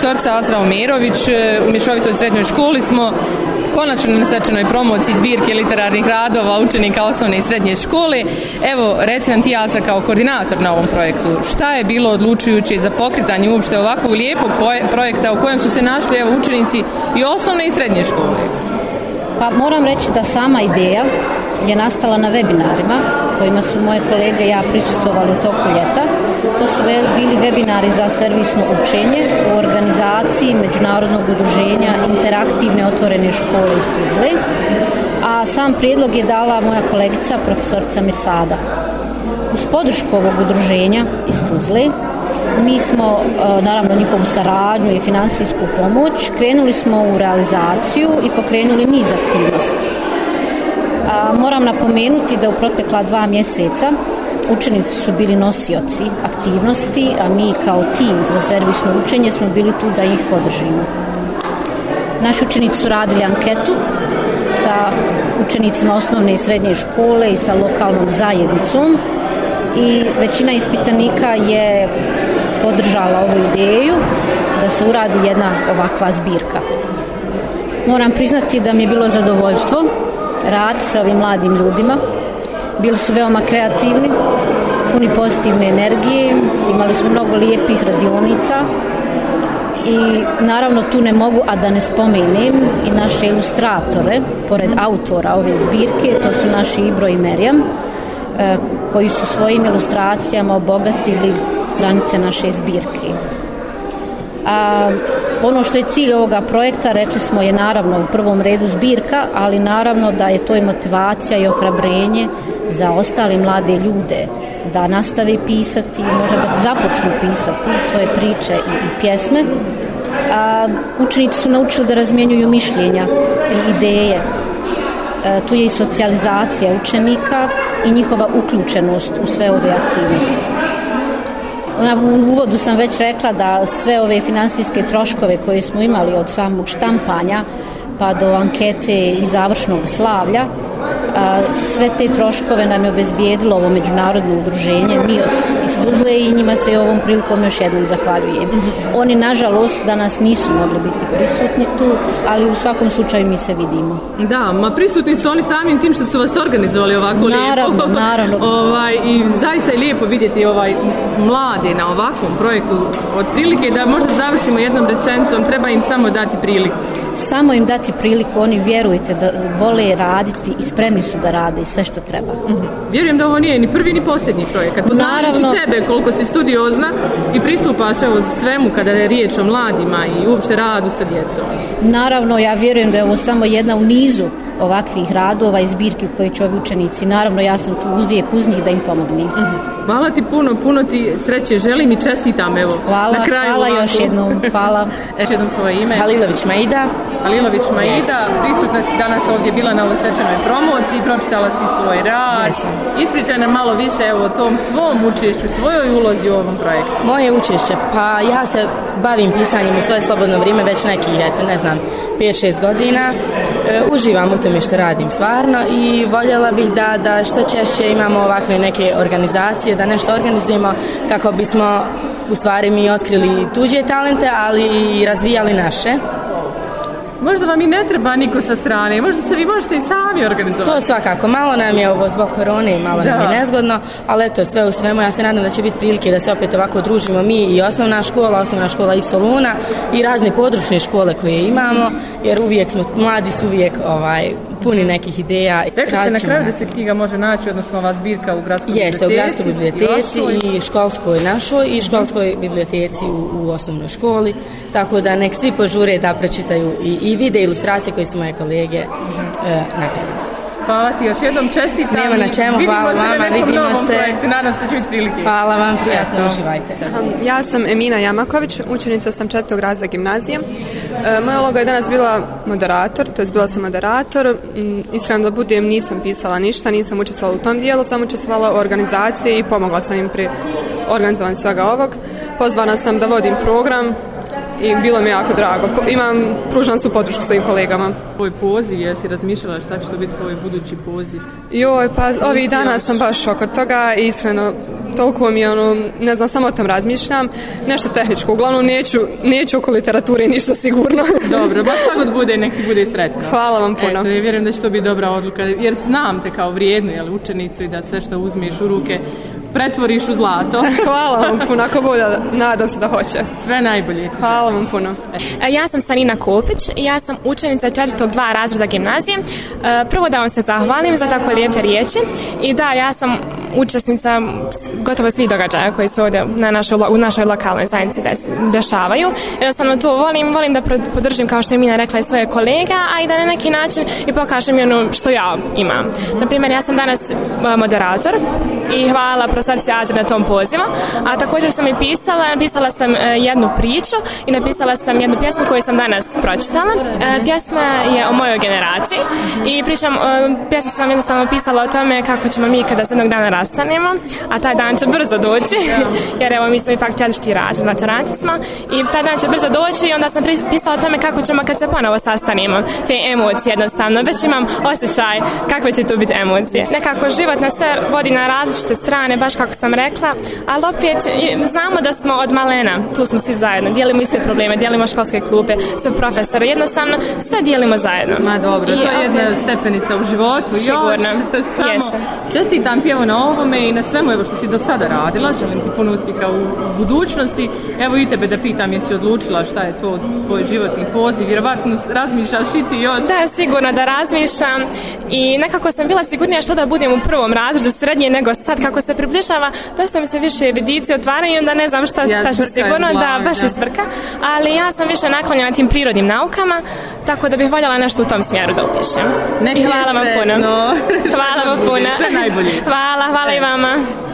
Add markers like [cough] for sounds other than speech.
Sorca Azra Omerović. E, u Mišovitoj srednjoj školi smo konačno na promoci promociji zbirke literarnih radova učenika osnovne i srednje škole. Evo, reci nam ti Azra kao koordinator na ovom projektu, šta je bilo odlučujuće za pokretanje uopšte ovakvog lijepog projekta u kojem su se našli evo, učenici i osnovne i srednje škole? Pa moram reći da sama ideja je nastala na webinarima kojima su moje kolege i ja prisustovali u toku ljeta to su bili webinari za servisno učenje u organizaciji Međunarodnog udruženja Interaktivne otvorene škole iz Tuzle, a sam prijedlog je dala moja kolegica profesorca Mirsada. Uz podršku ovog udruženja iz Tuzle, mi smo, e, naravno njihovu saradnju i financijsku pomoć, krenuli smo u realizaciju i pokrenuli niz aktivnosti. Moram napomenuti da u protekla dva mjeseca Učenici su bili nosioci aktivnosti, a mi kao tim za servisno učenje smo bili tu da ih podržimo. Naši učenici su radili anketu sa učenicima osnovne i srednje škole i sa lokalnom zajednicom i većina ispitanika je podržala ovu ideju da se uradi jedna ovakva zbirka. Moram priznati da mi je bilo zadovoljstvo rad sa ovim mladim ljudima. Bili su veoma kreativni, puni pozitivne energije, imali smo mnogo lijepih radionica i naravno tu ne mogu, a da ne spomenem i naše ilustratore, pored mhm. autora ove zbirke, to su naši Ibro i Merjam, e, koji su svojim ilustracijama obogatili stranice naše zbirke. A, ono što je cilj ovoga projekta, rekli smo, je naravno u prvom redu zbirka, ali naravno da je to i motivacija i ohrabrenje za ostale mlade ljude da nastave pisati, možda da započnu pisati svoje priče i, pjesme. A, učenici su naučili da razmjenjuju mišljenja i ideje. E, tu je i socijalizacija učenika i njihova uključenost u sve ove aktivnosti. U uvodu sam već rekla da sve ove financijske troškove koje smo imali od samog štampanja pa do ankete i završnog slavlja a sve te troškove nam je obezbijedilo ovo međunarodno udruženje MIOS iz Tuzle i njima se ovom prilikom još jednom zahvaljujem. Oni nažalost danas nisu mogli biti prisutni tu, ali u svakom slučaju mi se vidimo. Da, ma prisutni su oni samim tim što su vas organizovali ovako lijepo. Naravno, [laughs] ovaj, I zaista je lijepo vidjeti ovaj mlade na ovakvom projektu otprilike da možda završimo jednom rečencom treba im samo dati priliku samo im dati priliku, oni vjerujte da vole raditi i spremni su da rade i sve što treba. mm Vjerujem da ovo nije ni prvi ni posljednji projekat. naravno tebe koliko si studiozna i pristupaš evo svemu kada je riječ o mladima i uopšte radu sa djecom. Naravno, ja vjerujem da je ovo samo jedna u nizu ovakvih radova i zbirki koje će ovi učenici. Naravno, ja sam tu uzvijek uz njih da im pomognem. mm Hvala ti puno, puno ti sreće želim i čestitam evo. Hvala, hvala još jednom. Hvala. [laughs] Još jednom svoje ime. Halilović Maida. Alilović Maida, prisutna si danas ovdje bila na ovoj svečanoj promociji, pročitala si svoj rad. Ispričaj nam malo više o tom svom učešću, svojoj ulozi u ovom projektu. Moje učešće? Pa ja se bavim pisanjem u svoje slobodno vrijeme već nekih, ne znam, 5-6 godina. E, uživam u tome što radim stvarno i voljela bih da, da što češće imamo ovakve neke organizacije, da nešto organizujemo kako bismo u stvari mi otkrili tuđe talente, ali i razvijali naše. Možda vam i ne treba niko sa strane, možda se vi možete i sami organizovati. To svakako, malo nam je ovo zbog korone i malo nam je nezgodno, ali eto, sve u svemu, ja se nadam da će biti prilike da se opet ovako družimo mi i osnovna škola, osnovna škola i Soluna i razne područne škole koje imamo jer uvijek smo, mladi su uvijek ovaj, puni nekih ideja. Rekli ste na kraju da se knjiga može naći, odnosno ova zbirka u gradskoj Jeste, biblioteci. Jeste, u gradskoj biblioteci i, školskoj našoj i školskoj biblioteci u, u, osnovnoj školi, tako da nek svi požure da pročitaju i, i vide ilustracije koje su moje kolege mhm. eh, napravili. Hvala ti još jednom, čestitam. Nema na čemu, hvala se vama, vidimo se. Projektu. Nadam se da će biti Hvala vam, prijatno, uživajte. Um, ja sam Emina Jamaković, učenica sam četvrtog razda gimnazije. E, moja uloga je danas bila moderator, to je bila sam moderator. Mm, iskreno da budem, nisam pisala ništa, nisam učestvovala u tom dijelu, sam učestvala u organizaciji i pomogla sam im pri organizovanju svega ovog. Pozvana sam da vodim program i bilo mi jako drago. Imam, pružam su podršku svojim kolegama. Tvoj poziv, jesi razmišljala šta će to biti tvoj budući poziv? Joj, pa ovih dana sam baš oko toga i iskreno toliko mi je ono, ne znam, samo o tom razmišljam, nešto tehničko, uglavnom neću, neću oko literature ništa sigurno. [laughs] Dobro, baš tako bude, nek ti bude sretno. Hvala vam puno. Eto, vjerujem da će to biti dobra odluka, jer znam te kao vrijednu, jel, učenicu i da sve što uzmeš u ruke pretvoriš u zlato. [laughs] Hvala vam puno, ako bolje nadam se da hoće. Sve najbolje. Hvala vam puno. E, ja sam Sanina Kopić i ja sam učenica četvrtog dva razreda gimnazije. E, prvo da vam se zahvalim za tako lijepe riječi i da, ja sam učesnica gotovo svih događaja koji se ovdje na našoj, u našoj lokalnoj zajednici dešavaju. Jednostavno to volim, volim da podržim kao što je Mina rekla i svoje kolega, a i da na neki način i pokažem ono što ja imam. Naprimjer, ja sam danas e, moderator i hvala profesorci Azir na tom pozivu. A također sam i pisala, napisala sam e, jednu priču i napisala sam jednu pjesmu koju sam danas pročitala. E, pjesma je o mojoj generaciji i pričam, e, pjesmu sam jednostavno pisala o tome kako ćemo mi kada se jednog dana rastanemo, a taj dan će brzo doći, [laughs] jer evo mi smo ipak četvrti razred, maturanti smo i taj dan će brzo doći i onda sam pisala o tome kako ćemo kad se ponovo sastanemo, te emocije jednostavno, već imam osjećaj kakve će tu biti emocije. Nekako život na sve vodi na različ različite strane, baš kako sam rekla, ali opet znamo da smo od malena, tu smo svi zajedno, dijelimo iste probleme, dijelimo školske klupe sa profesora, jednostavno sve dijelimo zajedno. Ma dobro, to je jedna stepenica u životu, Sigurno. još, [laughs] samo čestitam ti evo na ovome i na svemu evo što si do sada radila, želim ti puno uspjeha u budućnosti, evo i tebe da pitam jesi odlučila šta je to tvoj životni poziv, vjerovatno razmišljaš i ti još. Da, sigurno da razmišljam i nekako sam bila sigurnija što da budem u prvom razredu srednje nego sad kako se približava to sam se više vidici otvaraju i onda ne znam šta ja, tačno sigurno da baš je svrka ali ja sam više naklonjena tim prirodnim naukama tako da bih voljela nešto u tom smjeru da upišem. Ne I hvala vam puno. Hvala vam puno. [laughs] Sve najbolje. Hvala, hvala i vama.